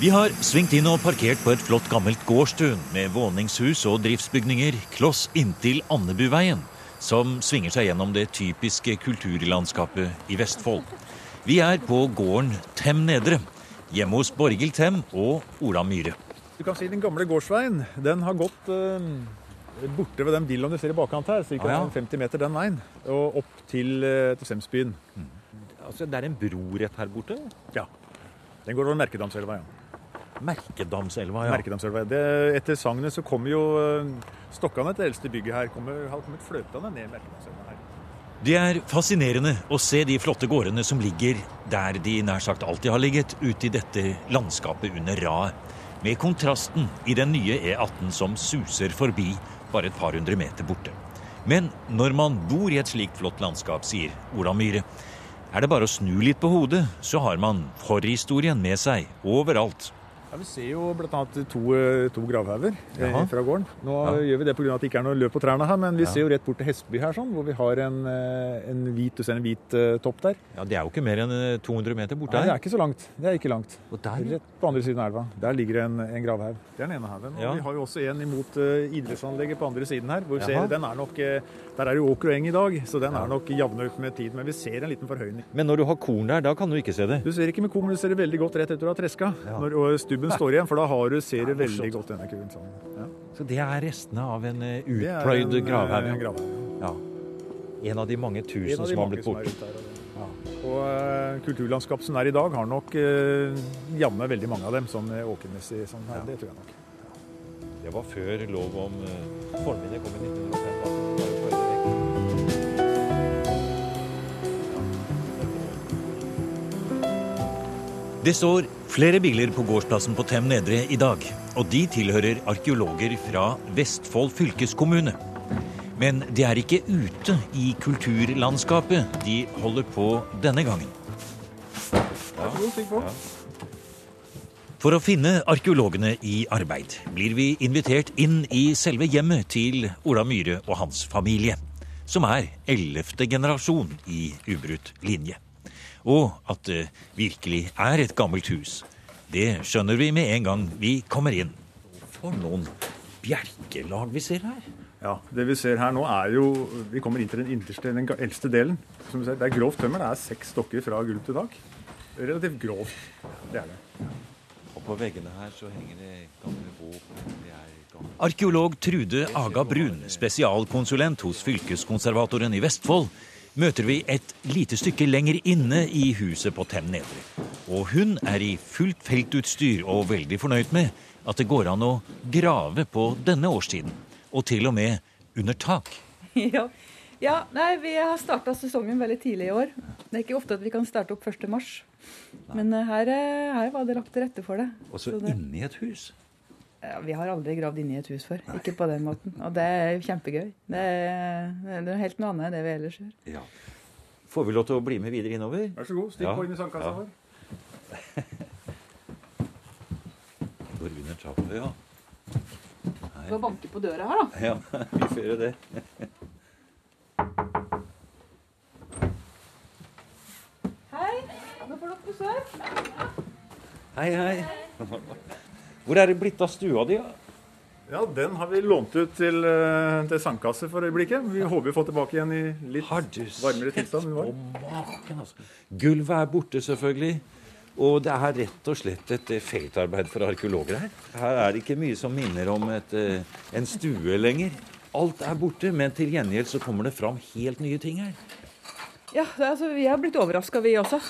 Vi har svingt inn og parkert på et flott gammelt gårdstun med våningshus og driftsbygninger kloss inntil Andebuveien, som svinger seg gjennom det typiske kulturlandskapet i Vestfold. Vi er på gården Tem Nedre, hjemme hos Borghild Tem og Ola Myhre. Du kan si Den gamle gårdsveien den har gått eh, borte ved den villaen du ser i bakkant her, ca. Ah, ja. 50 meter den veien, og opp til, eh, til Semsbyen. Altså, det er en bro rett her borte? Ja. Den går over Merkedamselva, ja. Merkedamselva, ja. Merkedamselva. Det, etter sagnet så kommer jo stokkene Stokkane, det eldste bygget her, kommer, har kommet fløtende ned Merkedamselva her. Det er fascinerende å se de flotte gårdene som ligger der de nær sagt alltid har ligget, ute i dette landskapet under raet. Med kontrasten i den nye E18 som suser forbi bare et par hundre meter borte. Men når man bor i et slikt flott landskap, sier Ola Myhre, er det bare å snu litt på hodet, så har man forhistorien med seg overalt. Ja, Vi ser jo bl.a. To, to gravhauger eh, fra gården. Nå Ja. gjør vi det pga. at det ikke er noe løp på trærne her, men vi Ja. ser jo rett bort til Hestby her, sånn, hvor vi har en, eh, en hvit, du ser en hvit eh, topp der. Ja, Det er jo ikke mer enn eh, 200 meter borte her. Nei, det er ikke så langt. Det er ikke langt. Og der, Rett på andre siden av elva. Der ligger en, en gravhaug. Det er den ene haugen. Og Ja. vi har jo også en imot uh, idrettsanlegget på andre siden her. hvor vi Jaha. ser, den er nok, Der er det jo åker og eng i dag, så den er nok jevnet ut med tiden. Men vi ser en liten forhøyning. Men når du har korn der, da kan du ikke se det. Du ser ikke med korn, men du ser det veldig godt rett etter du har treska. Ja. Når og står igjen, for da har du, ser det veldig godt denne kuen. Sånn. Ja. Så det er restene av en eh, utpløyd en, eh, gravhaug. ja. Ja. En av de mange tusen de som har blitt borte. ute og- eh, kulturlandskapet som er i dag, har nok uh, jammen veldig mange av dem sånn åkermessig. Sånn. Ja. Det tror jeg nok. Det var før lov om uh, formiddag kom i 1905. Det står flere biler på gårdsplassen på Tem Nedre i dag, og de tilhører arkeologer fra Vestfold fylkeskommune. Men de er ikke ute i kulturlandskapet de holder på denne gangen. For å finne arkeologene i arbeid blir vi invitert inn i selve hjemmet til Ola Myhre og hans familie, som er ellevte generasjon i ubrutt linje. Og at det virkelig er et gammelt hus, det skjønner vi med en gang vi kommer inn. For noen bjerkelag vi ser her. Ja, Det vi ser her nå er jo Vi kommer inn til den innerste, den eldste delen. Som vi ser, det er grovt tømmer. Det er seks stokker fra gulv til tak. Relativt grovt. Det er det. Og på veggene her så henger det gamle våpen. Det er gamle... Arkeolog Trude Aga Brun, spesialkonsulent hos fylkeskonservatoren i Vestfold, møter vi et lite stykke lenger inne i huset på Tem Nedre. Og hun er i fullt feltutstyr og veldig fornøyd med at det går an å grave på denne årstiden. Og til og med under tak. Ja. ja, nei, vi har starta sesongen veldig tidlig i år. Det er ikke ofte at vi kan starte opp 1. mars. Men eh, her, eh, her var det lagt til rette for det. Også Så det- inni et hus. Ja, vi har aldri gravd inn i et hus før. Ikke på den måten. Og det er jo kjempegøy. Det er, det er helt noe annet enn det vi ellers gjør. Ja. Får vi lov til å bli med videre innover? Vær så god, stikk Ja. på inn i sandkassa Ja. vår. Går under trappa, ja. Du får banke på døra her, da. Ja, vi får gjøre det. Hei, nå får dere besøk. Hei, Hei, hei. Hvor er det blitt av stua di? Ja, Den har vi lånt ut til, eh, til sandkasse for øyeblikket. Vi håper vi får tilbake igjen i litt Har du varmere tilstand. enn det maken, altså. Gulvet er borte, selvfølgelig. Og det er rett og slett et eh, feltarbeid for arkeologer her. Her er det ikke mye som minner om et, eh, en stue lenger. Alt er borte, men til gjengjeld så kommer det fram helt nye ting her. Ja, er altså, vi har blitt overraska, vi også.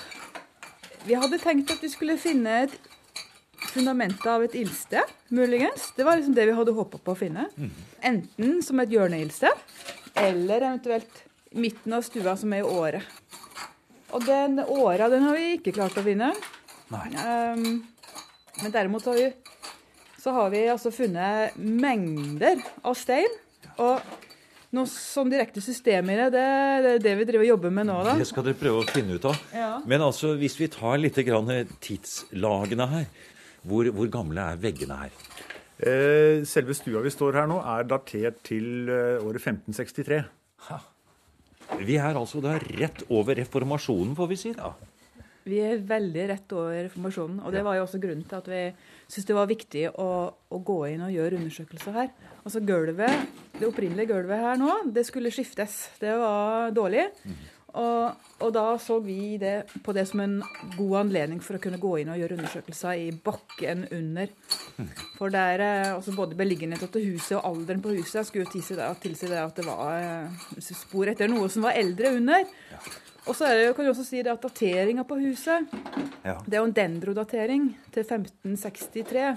Vi hadde tenkt at vi skulle finne et fundament av et ildsted, muligens. Det var liksom det vi hadde håpa på å finne. Enten som et hjørneildsted, eller eventuelt midten av stua, som er i året. Og den åra, den har vi ikke klart å finne. Ehm, men derimot har vi, så har vi altså funnet mengder av stein. Og noe sånn direkte system i det, det, det er det vi driver og jobber med nå, da. Det skal dere prøve å finne ut av. Ja. Men altså, hvis vi tar litt grann tidslagene her, hvor, hvor gamle er veggene her? Eh, selve stua vi står her nå, er datert til eh, året 1563. Vi er altså da rett over reformasjonen, får vi si. da. Vi er veldig rett over reformasjonen. Og det var jo også grunnen til at vi syntes det var viktig å, å, gå inn og gjøre undersøkelser her. Altså gulvet, Det opprinnelige gulvet her nå, det skulle skiftes. Det var dårlig. Og, og, da så vi det på det som en god anledning for å kunne gå inn og gjøre undersøkelser i bakken under. For der, eh, altså Både beliggenheten til huset og alderen på huset skulle tilsi det, tilsi det at det var eh, spor etter noe som var eldre under. Og så kan du også si det at dateringa på huset ja. det er jo en dendrodatering til 1563.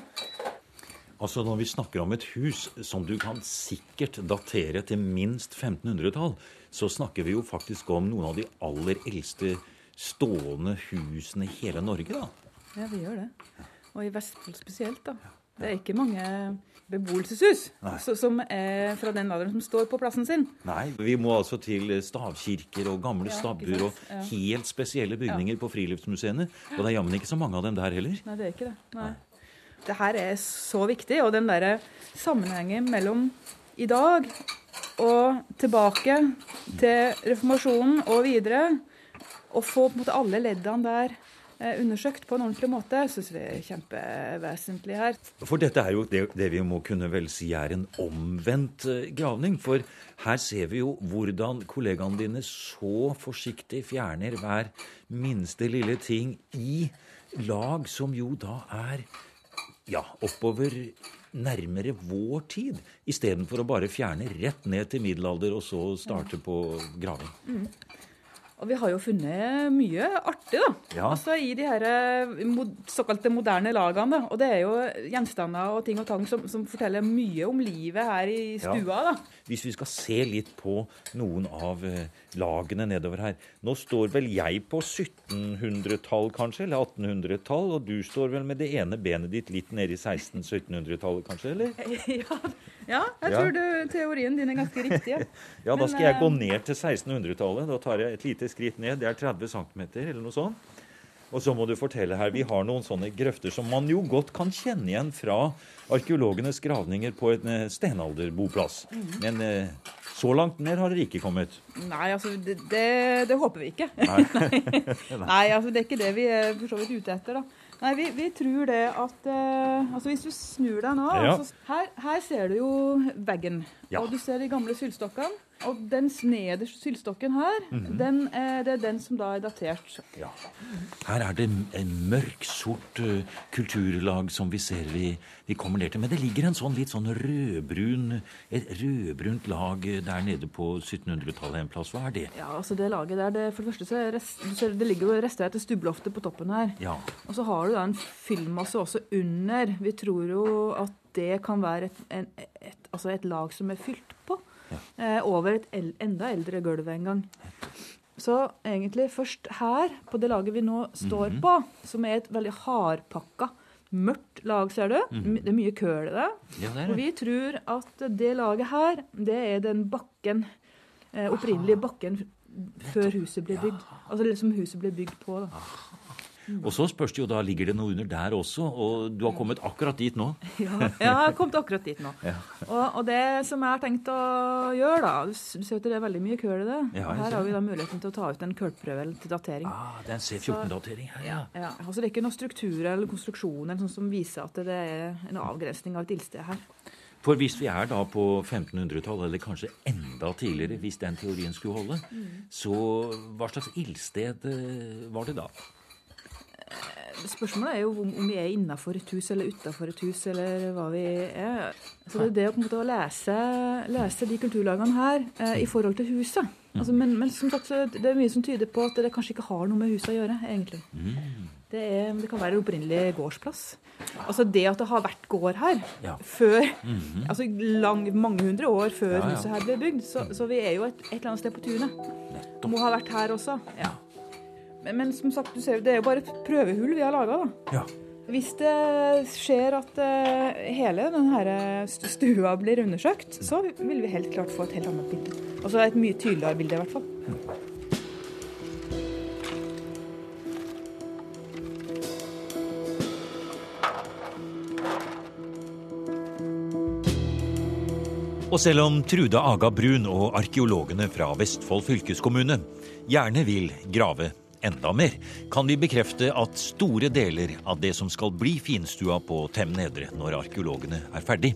Altså Når vi snakker om et hus som du kan sikkert datere til minst 1500-tall, så snakker vi jo faktisk om noen av de aller eldste stående husene i hele Norge, da. Ja, vi gjør det. Og i Vestfold spesielt, da. Det er ikke mange beboelseshus så, som er fra den alderen som står på plassen sin. Nei, vi må altså til stavkirker og gamle ja, stabbur og helt spesielle bygninger ja. på friluftsmuseene. Og det er jammen ikke så mange av dem der heller. Nei, det er ikke det. Nei. Det her er så viktig, og den derre sammenhengen mellom i dag og tilbake til reformasjonen og videre, å få på en måte alle leddene der eh, undersøkt på en ordentlig måte, syns vi er kjempevesentlig her. For dette er jo det, det, vi må kunne vel si er en omvendt eh, gravning. For her ser vi jo hvordan kollegaene dine så forsiktig fjerner hver minste lille ting i lag som jo da er ja, oppover nærmere vår tid, istedenfor å bare fjerne rett ned til middelalder og så starte på graving. Mm. Og vi har jo funnet mye artig da, ja. altså i de her eh, såkalte moderne lagene. Og det er jo gjenstander og ting og tang som, som forteller mye om livet her i stua. Ja. da. Hvis vi skal se litt på noen av eh, lagene nedover her. Nå står vel jeg på 1700-tall, kanskje, eller 1800-tall, og du står vel med det ene benet ditt litt nede i 1600-1700-tallet, kanskje, eller? Ja, jeg tror du, teorien din er ganske riktig. Ja, ja da skal jeg gå eh, ned til 1600-tallet. Da tar jeg et lite skritt ned. Det er 30 cm, eller noe sånt. Og så må du fortelle her, Vi har noen sånne grøfter som man jo godt kan kjenne igjen fra arkeologenes gravninger på en eh, stenalderboplass. Mm. Men eh, så langt ned har dere ikke kommet? Nei, altså, det, det, det håper vi ikke. Nei. Nei. altså, Det er ikke det vi er for så vidt ute etter. da. Nei, vi, vi, tror det at uh, altså Hvis du snur deg nå ja. altså, her, her, ser du jo veggen. Ja. Og du ser de gamle sylstokkene. Og den nederste sylstokken her, mm -hmm. den, eh, det er den som da er datert. Ja. Her er det en mørksort uh, kulturlag som vi ser vi, vi, kommer ned til. Men det ligger en sånn litt sånn rødbrun, et rødbrunt lag der nede på 1700-tallet en plass. Hva er det? Ja, altså Det laget der, det, for det første så er rest, det ligger jo rester etter stubbeloftet på toppen her. Ja. Og så har du da en fyllmasse også under. Vi tror jo at det kan være et, en, et, altså et lag som er fylt på eh, over et el enda eldre gulv en gang. Så egentlig først her, på det laget vi nå står mm -hmm. på, som er et veldig hardpakka, mørkt lag, ser du. Mm -hmm. Det er mye køl i det. Ja, det Og vi tror at det laget her, det er den bakken, eh, opprinnelige bakken før huset ble bygd. Altså det som huset ble bygd på. da. Og så spørs det jo da, ligger det noe under der også? Og du har kommet akkurat dit nå? Ja, jeg har kommet akkurat dit nå. Ja. Og, og, det som jeg har tenkt å gjøre, da Du ser at det er veldig mye køl i det. Ja, her har vi da muligheten til å ta ut en kullprøve til datering. Ah, det er en C14-datering her, ja. ja. Altså det er ikke noen struktur eller konstruksjon eller sånn som viser at det er en avgrensning av et ildsted her. For hvis vi er da på 1500-tallet, eller kanskje enda tidligere, hvis den teorien skulle holde, mm. så hva slags ildsted eh, var det da? Spørsmålet er jo om, vi er innafor et hus eller utafor et hus, eller hva vi er. Så det er det å på en måte lese, lese de kulturlagene her eh, i forhold til huset. Altså, men, men, som sagt, det er mye som tyder på at det kanskje ikke har noe med huset å gjøre, egentlig. Det, er, det kan være en opprinnelig gårdsplass. Altså det at det har vært gård her ja. før, mm -hmm. altså lang, mange hundre år før ja, ja. huset her ble bygd, så, så, vi er jo et, et eller annet sted på tunet. Må ha vært her også. Ja. Men, men, som sagt, du ser, det er jo bare et prøvehull vi har laga. Ja. Hvis det skjer at uh, hele denne stua blir undersøkt, så vil vi helt klart få et helt annet bilde. Altså et mye tydeligere bilde, i hvert fall. Og selv om Trude Aga Brun og arkeologene fra Vestfold fylkeskommune gjerne vil grave enda mer, kan vi bekrefte at store deler av det som skal bli finstua på Tem Nedre når arkeologene er ferdig,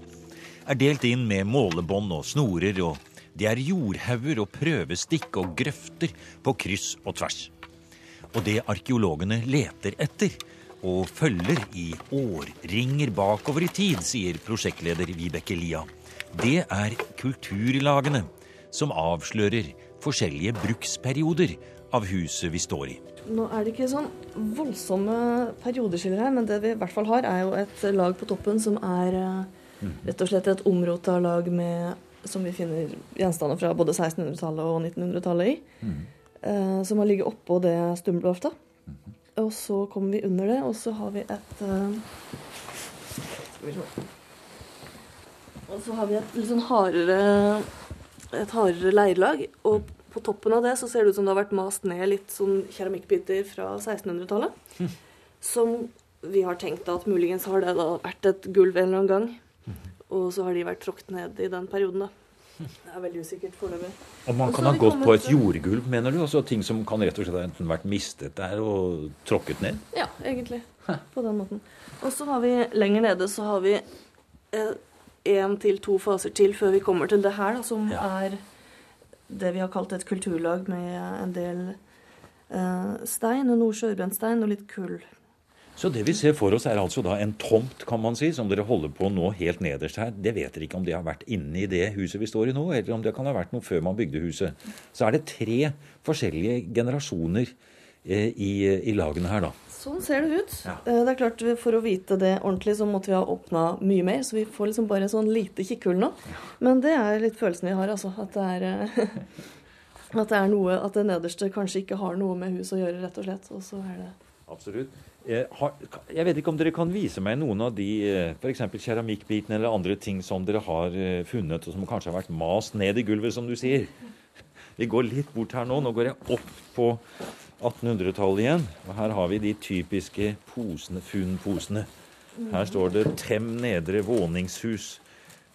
er delt inn med målebånd og snorer, og det er jordhauger og prøvestikk og grøfter på kryss og tvers. Og det arkeologene leter etter, og følger i årringer bakover i tid, sier prosjektleder Vibeke Lia. Det er kulturlagene som avslører forskjellige bruksperioder av huset vi står i. Nå er det ikke sånn voldsomme periodeskiller her, men det vi i hvert fall har, er jo et lag på toppen som er eh, rett og slett et omrota lag med som vi finner gjenstander fra både 1600-tallet og 1900-tallet i. Mm. Eh, som har ligget oppå det stumbloftet. Mm. Og så kommer vi under det, og så har vi et uh, Og så har vi et litt sånn hardere et hardere leirlag. Og på toppen av det så ser det ut som det har vært mast ned litt sånn keramikkbiter fra 1600-tallet. Mm. Som vi har tenkt at muligens har det da vært et gulv en eller annen gang. Og så har de vært tråkket ned i den perioden, da. Det er veldig usikkert foreløpig. Og man kan ha gått på et jordgulv, mener du? Altså ting som kan rett og slett enten vært mistet der og tråkket ned? Ja, egentlig. På den måten. Og så har vi lenger nede så har vi én eh, til to faser til før vi kommer til det her, da, som ja. er det vi har kalt et kulturlag med en del eh, stein, og noe sjøbrentstein og litt kull. Så det vi ser for oss, er altså da en tomt, kan man si, som dere holder på nå helt nederst her. Det vet dere ikke om det har vært inne i det huset vi står i nå, eller om det kan ha vært noe før man bygde huset. Så er det tre forskjellige generasjoner eh, i, i, lagene her, da. Sånn ser det ut. Ja. Eh, det er klart, For å vite det ordentlig, så måtte vi ha åpna mye mer. Så vi får liksom bare sånn lite kikkhull nå. Ja. Men det er litt følelsen vi har, altså. At det er eh, at det er noe, at det nederste kanskje ikke har noe med huset å gjøre, rett og slett. Og så er det Absolutt. Eh, jeg vet ikke om dere kan vise meg noen av de f.eks. keramikkbitene eller andre ting som dere har funnet, og som kanskje har vært mast ned i gulvet, som du sier. Vi går litt bort her nå. Nå går jeg opp på 1800-tallet igjen. Og her har vi de typiske posene, funnposene. Her står det 'Tem nedre våningshus'.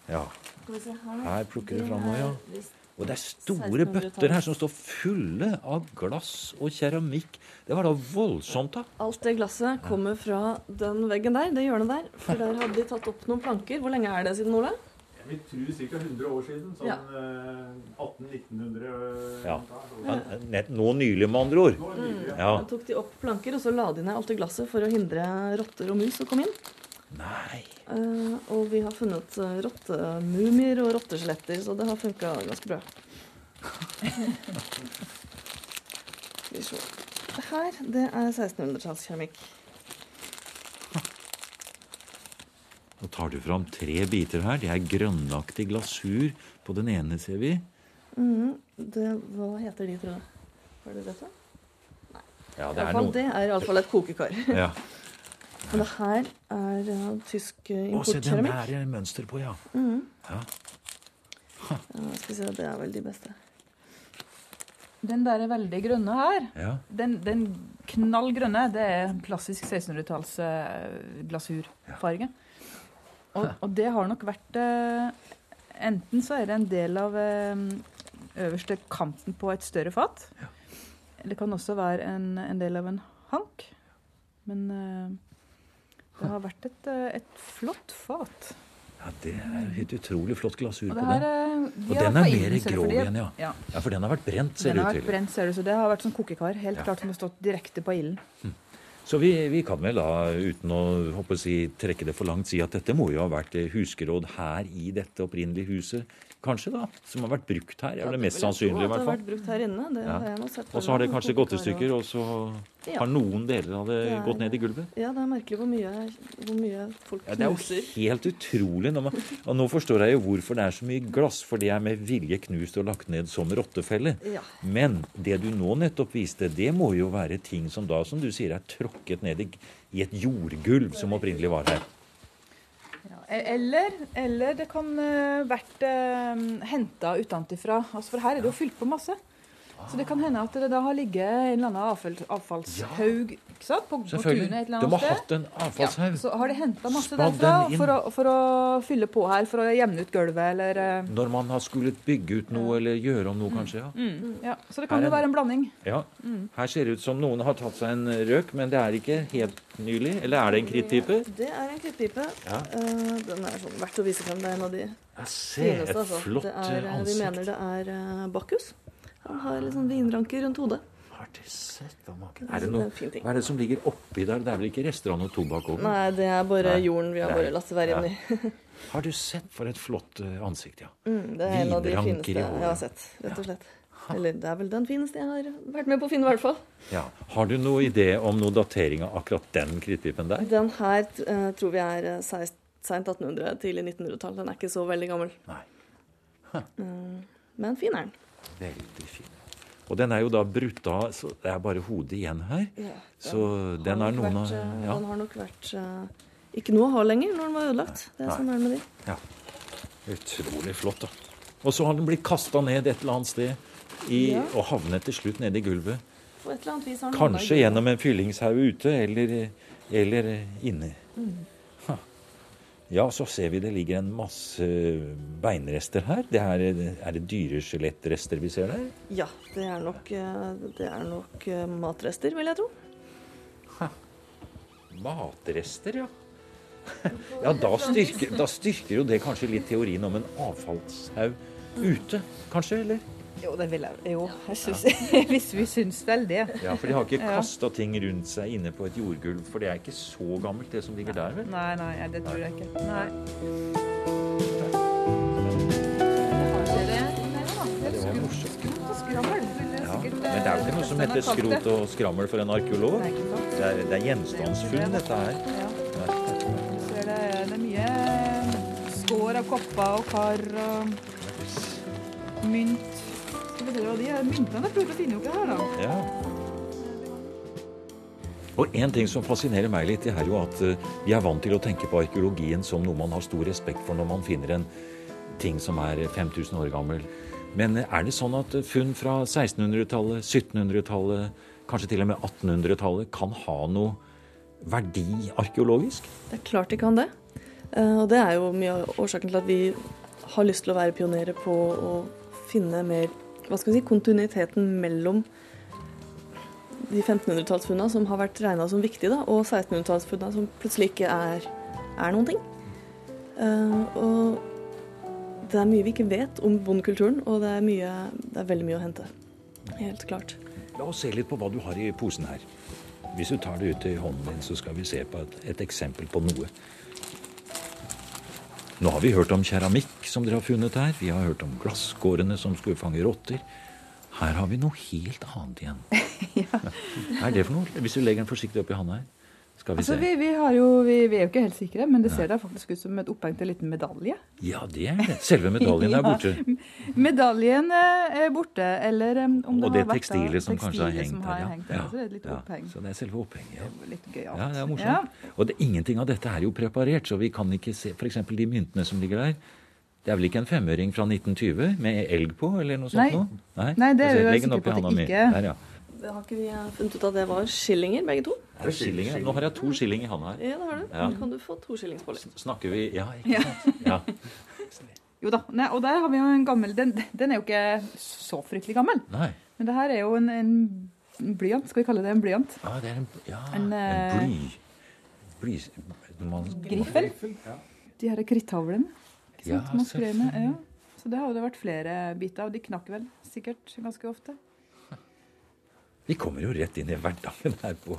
Ja. Her plukker du fram noe, ja. Og det er store bøtter her som står fulle av glass og keramikk. Det var da voldsomt, da. Alt det glasset kommer fra den veggen der, det hjørnet der. For der hadde de tatt opp noen planker. Hvor lenge er det siden, Ole? Jeg vil tro ca. 100 år siden. Sånn ja. 1800-1900. Eh, ja. ja. Nå nylig, med andre ord. Mm. Ja. Da tok de opp planker, og så la de ned alt det glasset for å hindre rotter og mus å komme inn. Nei. Uh, og vi har funnet rottemumier og rotteskjeletter, så det har funka ganske bra. Skal vi se. Det her, det er 1600-tallskeramikk. Nå tar du fram tre biter her. Det er grønnaktig glasur på den ene, ser vi. Mm, det, hva heter de, tror jeg? Har du dette? Nei. Ja, det, er noe... det er iallfall et kokekar. ja. Men det her er uh, tysk importkeramikk. Se, den er det mønster på, ja. Mm. ja. ja skal vi se, det er vel de beste. Den der er veldig grønne her, ja. den, den knallgrønne, det er klassisk 1600-talls uh, glasurfarge. Og, og, det har nok vært uh, Enten så er det en del av uh, øverste kanten på et større fat. Ja. Det kan også være en, en, del av en hank. Men det har vært et, eh, et flott fat. Ja, Det er helt utrolig flott glasur på den. Og den er mer grå igjen, ja. ja. ja. For den har vært brent, ser det ut til. Den har vært brent, ser du, Så det har vært som kokekar. Helt ja. klart som har stått direkte på ilden. Hm. Så vi, vi, kan vel da, uten å håper si, trekke det for langt, si at dette må jo ha vært huskeråd her i dette opprinnelige huset kanskje, da, som har vært brukt her. Ja, det mest sannsynlig, i hvert fall. Det har vært brukt her inne, det ja. har jeg nå sett. Og så har det kanskje gått i stykker, og så ja. har noen deler av det, det er, gått ned i gulvet. Ja, det er merkelig hvor mye, hvor mye folk knuser. Ja, det er jo helt utrolig. Man, og nå forstår jeg jo hvorfor det er så mye glass, for det er med vilje knust og lagt ned som rottefelle. Men det du nå nettopp viste, det må jo være ting som da, som du sier, er tråkket ned i, i et jordgulv som opprinnelig var her. Eller, eller, det kan uh, vært eh, henta utenfra. Altså, for her er det jo fylt på masse. Så det kan hende at det da har ligget en eller annen avfall, avfallshaug ikke sant? på, på tunet et eller De har hatt en avfallshaug. Så har de henta masse derfra for å, for å fylle på her, for å jevne ut gulvet eller eh, Når man har skullet bygge ut noe eller gjøre om noe, kanskje. ja. mm, ja. Så det kan jo være en blanding. Ja. Her ser det ut som noen har tatt seg en røk, men det er ikke helt nylig. Eller er det en krittpipe? Det er en krittpipe. Ja. Uh, den er sånn verdt å vise frem. Det er en av de Jeg ser fineste. et Altså. flott Det er, ansikt. vi mener det er uh, Bakkus. Han har litt sånn vinranker rundt hodet. Har du sett da, Det Er det er noe fin ting. Hva er det som ligger oppi der? Det er vel ikke rester av noe tobakk over? Nei, det er bare Nei. jorden vi har bare latt være være Ja. Har du sett for et flott eh, ansikt, ja. Mm, det er en av de fineste jeg har sett, rett og slett. Eller det er vel den fineste jeg har vært med på å finne, i hvert fall. ja. Har du noen idé om noe datering av akkurat den krittpipen der? Den her uh, tror vi er seist- seint 1800, tidlig 1900-tall. Den er ikke så veldig gammel. Nei. Mm, men fin er den. Veldig fin. Og den er jo da brutt av, så det er bare hodet igjen her. Ja, Så den har er noen vært, av eh, ja. Den har nok vært eh, ikke noe å ha lenger når den var ødelagt. Det er Nei. sånn er det med de. Utrolig flott, da. Og så har den blitt kasta ned et eller annet sted i, Ja. og havnet til slutt nede i gulvet. På et eller annet vis har den Kanskje gjennom en fyllingshaug ute, eller, eller inne. Ha. Ja, så ser vi det ligger en masse beinrester her. Det er, er det dyreskjelettrester vi ser der? Ja, det er nok, eh, det er nok eh, matrester, vil jeg tro. Matrester, ja. Ja, da styrker, da styrker jo det kanskje litt teorien om en avfallshaug ute, kanskje? eller? Jo, det vil jeg jo. Jeg synes, Hvis vi syns vel det. Ja, For de har ikke Ja. ting rundt seg inne på et jordgulv, for det er ikke så gammelt, det som ligger der, vel? Nei, nei, ja, det tror jeg ikke. Nei. Det var morsomt. Ja, men det er jo ikke noe som heter skrot og skrammel for en arkeolog. Det er, det er gjenstandsfunn, dette her. Ja. Ja. Er det er mye skår av kopper og kar og mynt. Skal vi se hva de er. Myntene prøver å finne oppe her, da. Ja. Og en ting som fascinerer meg litt, det er jo at eh, vi er vant til å tenke på arkeologien som noe man har stor respekt for når man finner en ting som er 5000 år gammel. Men eh, er det sånn at eh, funn fra 1600-tallet, 1700-tallet, kanskje til og med 1800-tallet kan ha noe verdi arkeologisk? Det er klart de kan det. Eh, Og det er jo mye av årsaken til at vi har lyst til å være pionerer på å finne mer hva skal vi si, kontinuiteten mellom de 1500-tallsfunna som har vært regna som viktige, da, og 1600-tallsfunna som plutselig ikke er, er noen ting. Uh, og det er mye vi ikke vet om bondekulturen, og det er, mye, det er veldig mye å hente. Helt klart. La oss se litt på hva du har i posen her. Hvis du tar det ut i hånden din, så skal vi se på et, et eksempel på noe. Nå har vi hørt om keramikk som dere har funnet her. Vi har hørt om glasskårene som skulle fange rotter. Her har vi noe helt annet igjen. Hva er det for noe? Hvis du legger den forsiktig oppi handa her. Skal vi Altså, se. vi, vi, har jo, vi, vi er jo ikke helt sikre, men det ser da faktisk ut som et opphengt en liten medalje. Ja, det er det. Selve medaljen er borte. Medaljen eh, er borte, eller eh, om det Og det har vært tekstilet som kanskje har hengt som har her. hengt der. Så det er litt Ja. oppheng. Så det er selve opphenget. Ja. Litt gøyalt. Ja, det er morsomt. Og det, ingenting av dette er jo preparert, så vi kan ikke se f.eks. de myntene som ligger der. Det er vel ikke en femøring fra 1920 med elg på, eller noe sånt Nei. noe? Nei, det er jo jeg legger den sikker opp i på at det ikke- Der, ja. Det har ikke vi eh, funnet ut at det var skillinger, begge to? Er det skillinger? Nå har jeg to skilling i handa her. Ja, det har du. Ja. Kan du få to skillingspålegg. Snakker vi Ja, ikke sant? Ja. Jo da, nei, og der har vi jo en gammel Den, den er jo ikke så fryktelig gammel. Nei. Men det her er jo en, en blyant. Skal vi kalle det en blyant? Ja, det er en, ja, En, en, eh, bly... bly man, Griffel. De her kritthavlene. Ikke Ja, sant? Man skrev med. selvfølgelig. Ja. Så det har jo det vært flere biter av. De knakk vel sikkert ganske ofte. Vi kommer jo rett inn i hverdagen her på,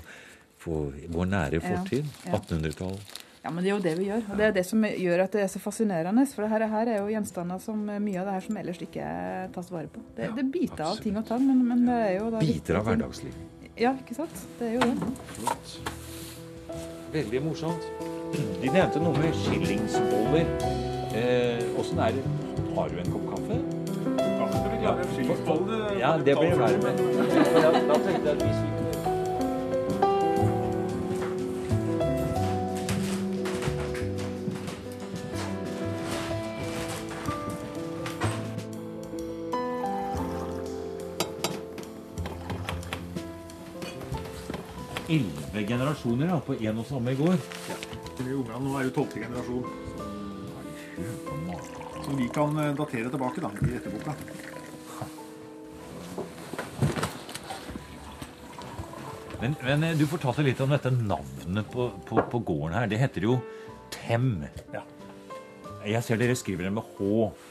på vår nære fortid. ja. 1800-tall. Ja, men det er jo det vi gjør. Og det er det som gjør at det er så fascinerende. For det her, her er jo gjenstander som mye av det her som ellers ikke tas vare på. Det, det biter biter av ting og tang, men, men det er jo da Biter av hverdagslivet. hverdagsliv. Ja, ikke sant? Det er jo det. Flott. Veldig morsomt. De nevnte noe med skillingsboller. Eh, er det? Har du en kopp kaffe? Ja, det blir flere med tenkte Elleve generasjoner ja, på én og samme gård. Ja. Ungene nå er jo tolvte generasjon. Så vi kan eh, datere tilbake da, i dette. Men, men eh, du fortalte litt om dette navnet på, på, på gården her. Det heter jo Tem. Ja. Jeg ser dere skriver det med H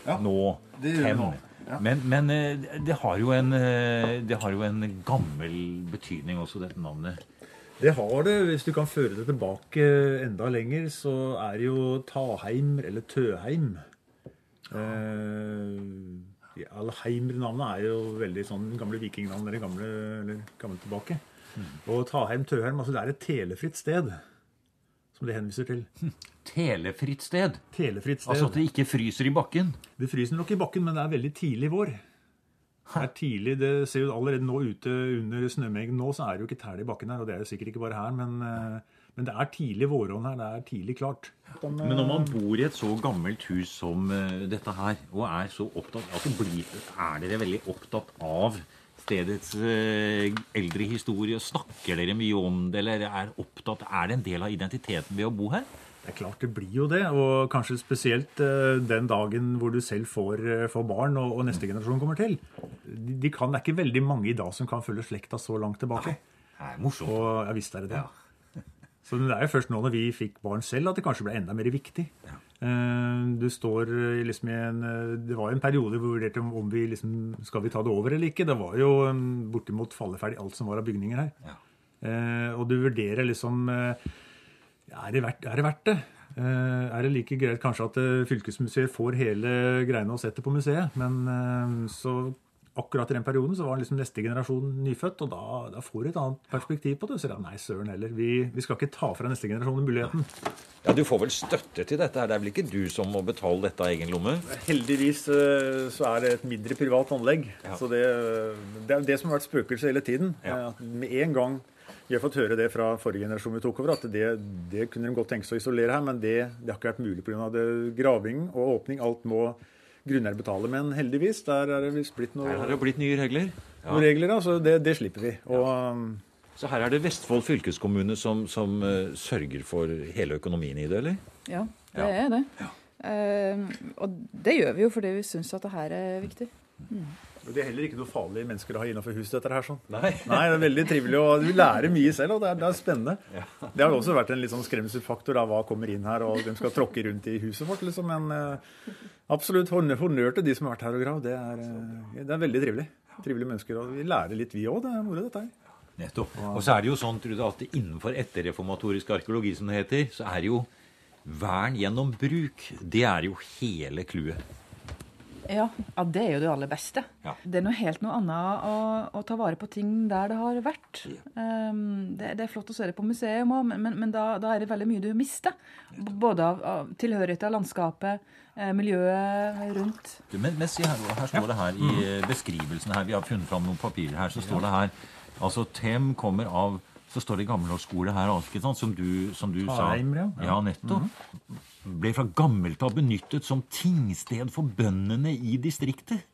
Ja, nå. Tem. nå, ja. Men, men eh, det, har en, eh, det har jo en gammel betydning også, dette navnet. Det har det. Hvis du kan føre det tilbake enda lenger, så er det jo Taheim eller Tøheim. Eh, de Alheimer-navnet er jo veldig sånn gamle vikingnavn eller gamle, eller gamle tilbake. Og Taheim, Tøheim, altså det er et telefritt sted, som det henviser til. Telefritt sted. Telefritt sted. Altså at det ikke fryser i bakken. Det fryser nok i bakken, men det er veldig tidlig vår. Det er tidlig, det ser jo allerede nå ute under snømengden nå, så er det jo ikke tæl i bakken her. Og det er jo sikkert ikke bare her, men, eh, men det er tidlig vårånd her. Det er tidlig klart. Men når man bor i et så gammelt hus som eh, dette her, og er så opptatt altså blir, Er dere veldig opptatt av stedets eh, eldre historie? Snakker dere mye om det, eller er opptatt Er det en del av identiteten ved å bo her? Det er klart det blir jo det, og kanskje spesielt eh, den dagen hvor du selv får, eh, får barn og, og neste generasjon kommer til. De, de kan, det er ikke veldig mange i dag som kan følge slekta så langt tilbake. Det er morsomt. Og ja visst er det det. Så det er jo først nå når vi fikk barn selv at det kanskje ble enda mer viktig. Eh, Du står eh, liksom i en eh, Det var en periode hvor vi vurderte om vi liksom Skal vi ta det over eller ikke? Det var jo eh, bortimot falleferdig alt som var av bygninger her. Ja. Eh, Og du vurderer liksom eh, er, det verdt, er det verdt det? Eh, Er det like greit kanskje at eh, fylkesmuseet får hele greiene og setter på museet? Men eh, så akkurat i den perioden så var liksom neste generasjon nyfødt, og da, da får du et annet perspektiv på det. Så sier nei, søren heller. Vi, vi skal ikke ta fra neste generasjon muligheten. Ja, Du får vel støtte til dette? her. Det er vel ikke du som må betale dette av egen lomme? Heldigvis eh, så er det et mindre privat anlegg. Ja. Så det, det er det som har vært spøkelset hele tiden. Ja. Eh, At med en gang vi har fått høre det fra forrige generasjon vi tok over, at det, det kunne de godt tenke seg å isolere her, men det, det har ikke vært mulig pga. graving og åpning. Alt må grunneier betale. Men heldigvis, der er det visst blitt Her har det blitt nye regler. Ja. noen regler, da, så det, det slipper vi. Og ja. Så her er det Vestfold fylkeskommune som, som uh, sørger for hele økonomien i det, eller? Ja, det Ja. er det. Uh, og det gjør vi jo fordi vi syns at det her er viktig. Det er heller ikke noe farlige mennesker å ha innenfor huset, dette her. sånn. Nei. Nei, det er veldig trivelig, og du lærer mye selv, og det er, det er spennende. Det har også vært en litt sånn skremselfaktor av hva kommer inn her, og de skal tråkke rundt i huset vårt, liksom. Men uh, absolutt honnør, til de som har vært her og gravd. Det, eh, det er veldig trivelig. Trivelige mennesker, og vi lærer litt, vi òg. Det er moro, dette her. Nettopp. Og så er det jo sånn, Trude, at innenfor etterreformatorisk arkeologi, som det heter, så er det jo vern gjennom bruk. Det er jo hele clouet. Ja, ja, det er jo det aller beste. Ja. Det er noe helt noe annet å, å ta vare på ting der det har vært. Um, det, det er flott å se det på museum òg, men, men, men da, da er det veldig mye du mister. Både av, av tilhørighet til landskapet, eh, miljøet rundt. Du, Men, men se her, her står det her i eh, beskrivelsen her, vi har funnet fram noen papirer her, så står det her, altså Tem kommer av, så står det gammelårsskole her, ikke sant, som du, som du sa. Ja. Ja, nettopp. Ble fra gammelt av benyttet som tingsted for bøndene i distriktet.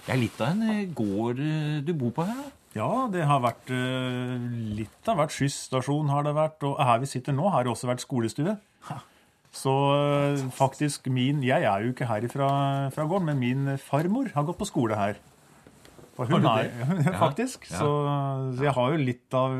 Det er litt av en eh, gård eh, du bor på her, da. Ja, det har vært eh, litt av hvert skysstasjon har det vært, og her vi sitter nå har det også vært skolestue. Så faktisk min, jeg er jo ikke her fra, fra gården, men min farmor har gått på skole her. Og hun er, faktisk, Ja. Så, så jeg har jo litt av,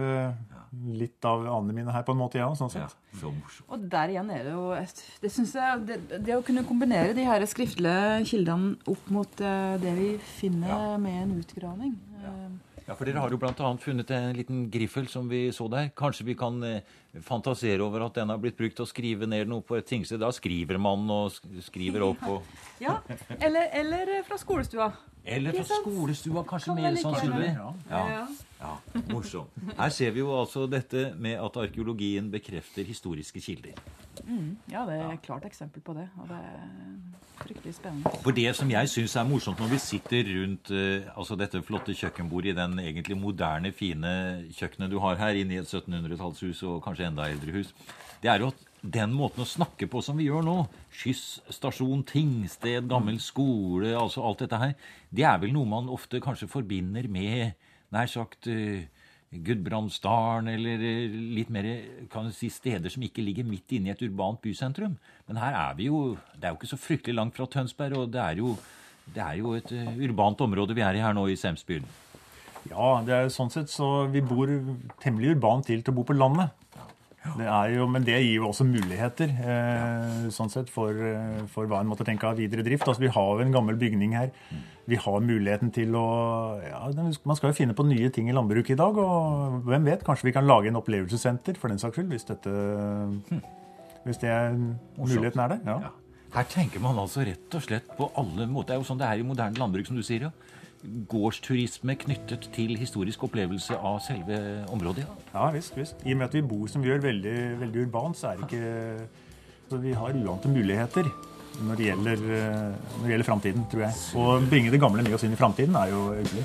litt av anene mine her på en måte, ja, sånn sett. Ja. Og der igjen er det jo et, det, synes jeg, det, det å kunne kombinere de her skriftlige kildene opp mot eh, det vi finner Ja. med en utgravning eh, Ja, for Dere har jo bl.a. funnet en liten griffel som vi så der. Kanskje vi kan eh, fantasere over at den har blitt brukt til å skrive ned noe på et tingsted. Da skriver man og skriver opp. Og, Ja, eller, eller fra skolestua. Eller fra skolestua, kanskje Kan mer like sannsynlig. gjerne. Ja, ja, morsomt. Her ser vi jo altså dette med at arkeologien bekrefter historiske kilder. Ja, det er et klart eksempel på det. Og det er fryktelig spennende. For det som jeg syns er morsomt når vi sitter rundt eh, altså dette flotte kjøkkenbordet i den egentlig moderne, fine kjøkkenet du har her, inne i et 1700-tallshus og kanskje enda eldre hus, det er jo at den måten å snakke på som vi gjør nå, skyss-stasjon, tingsted, gammel skole, altså alt dette her, det er vel noe man ofte kanskje forbinder med nær sagt eh, Gudbrandsdalen eller eh, litt mer kan du si, steder som ikke ligger midt inne i et urbant bysentrum. Men her er vi jo Det er jo ikke så fryktelig langt fra Tønsberg, og det er jo, det er jo et eh, urbant område vi er i her nå i Semsbyen. Ja, det er sånn sett så vi bor temmelig urbant til til å bo på landet. Det er jo, men det gir jo også muligheter eh, sånn sett for, eh, for hva en måtte tenke av videre drift. Altså, Vi har jo en gammel bygning her. Vi har muligheten til å ja, Man skal jo finne på nye ting i landbruket i dag. Og hvem vet, kanskje vi kan lage en opplevelsessenter for den saks skyld, hvis, dette, hvis det er muligheten er der. Ja. Her tenker man altså rett og slett på alle måter. Det er jo sånn det er i moderne landbruk, som du sier. ja. Gårdsturisme knyttet til historisk opplevelse av selve området. ja. Visst, visst. I og med at vi bor som vi gjør, veldig, veldig urbant, så er det ikke så Vi har uante muligheter når det gjelder, når det gjelder framtiden, tror jeg. Å bringe det gamle med oss inn i framtiden er jo hyggelig.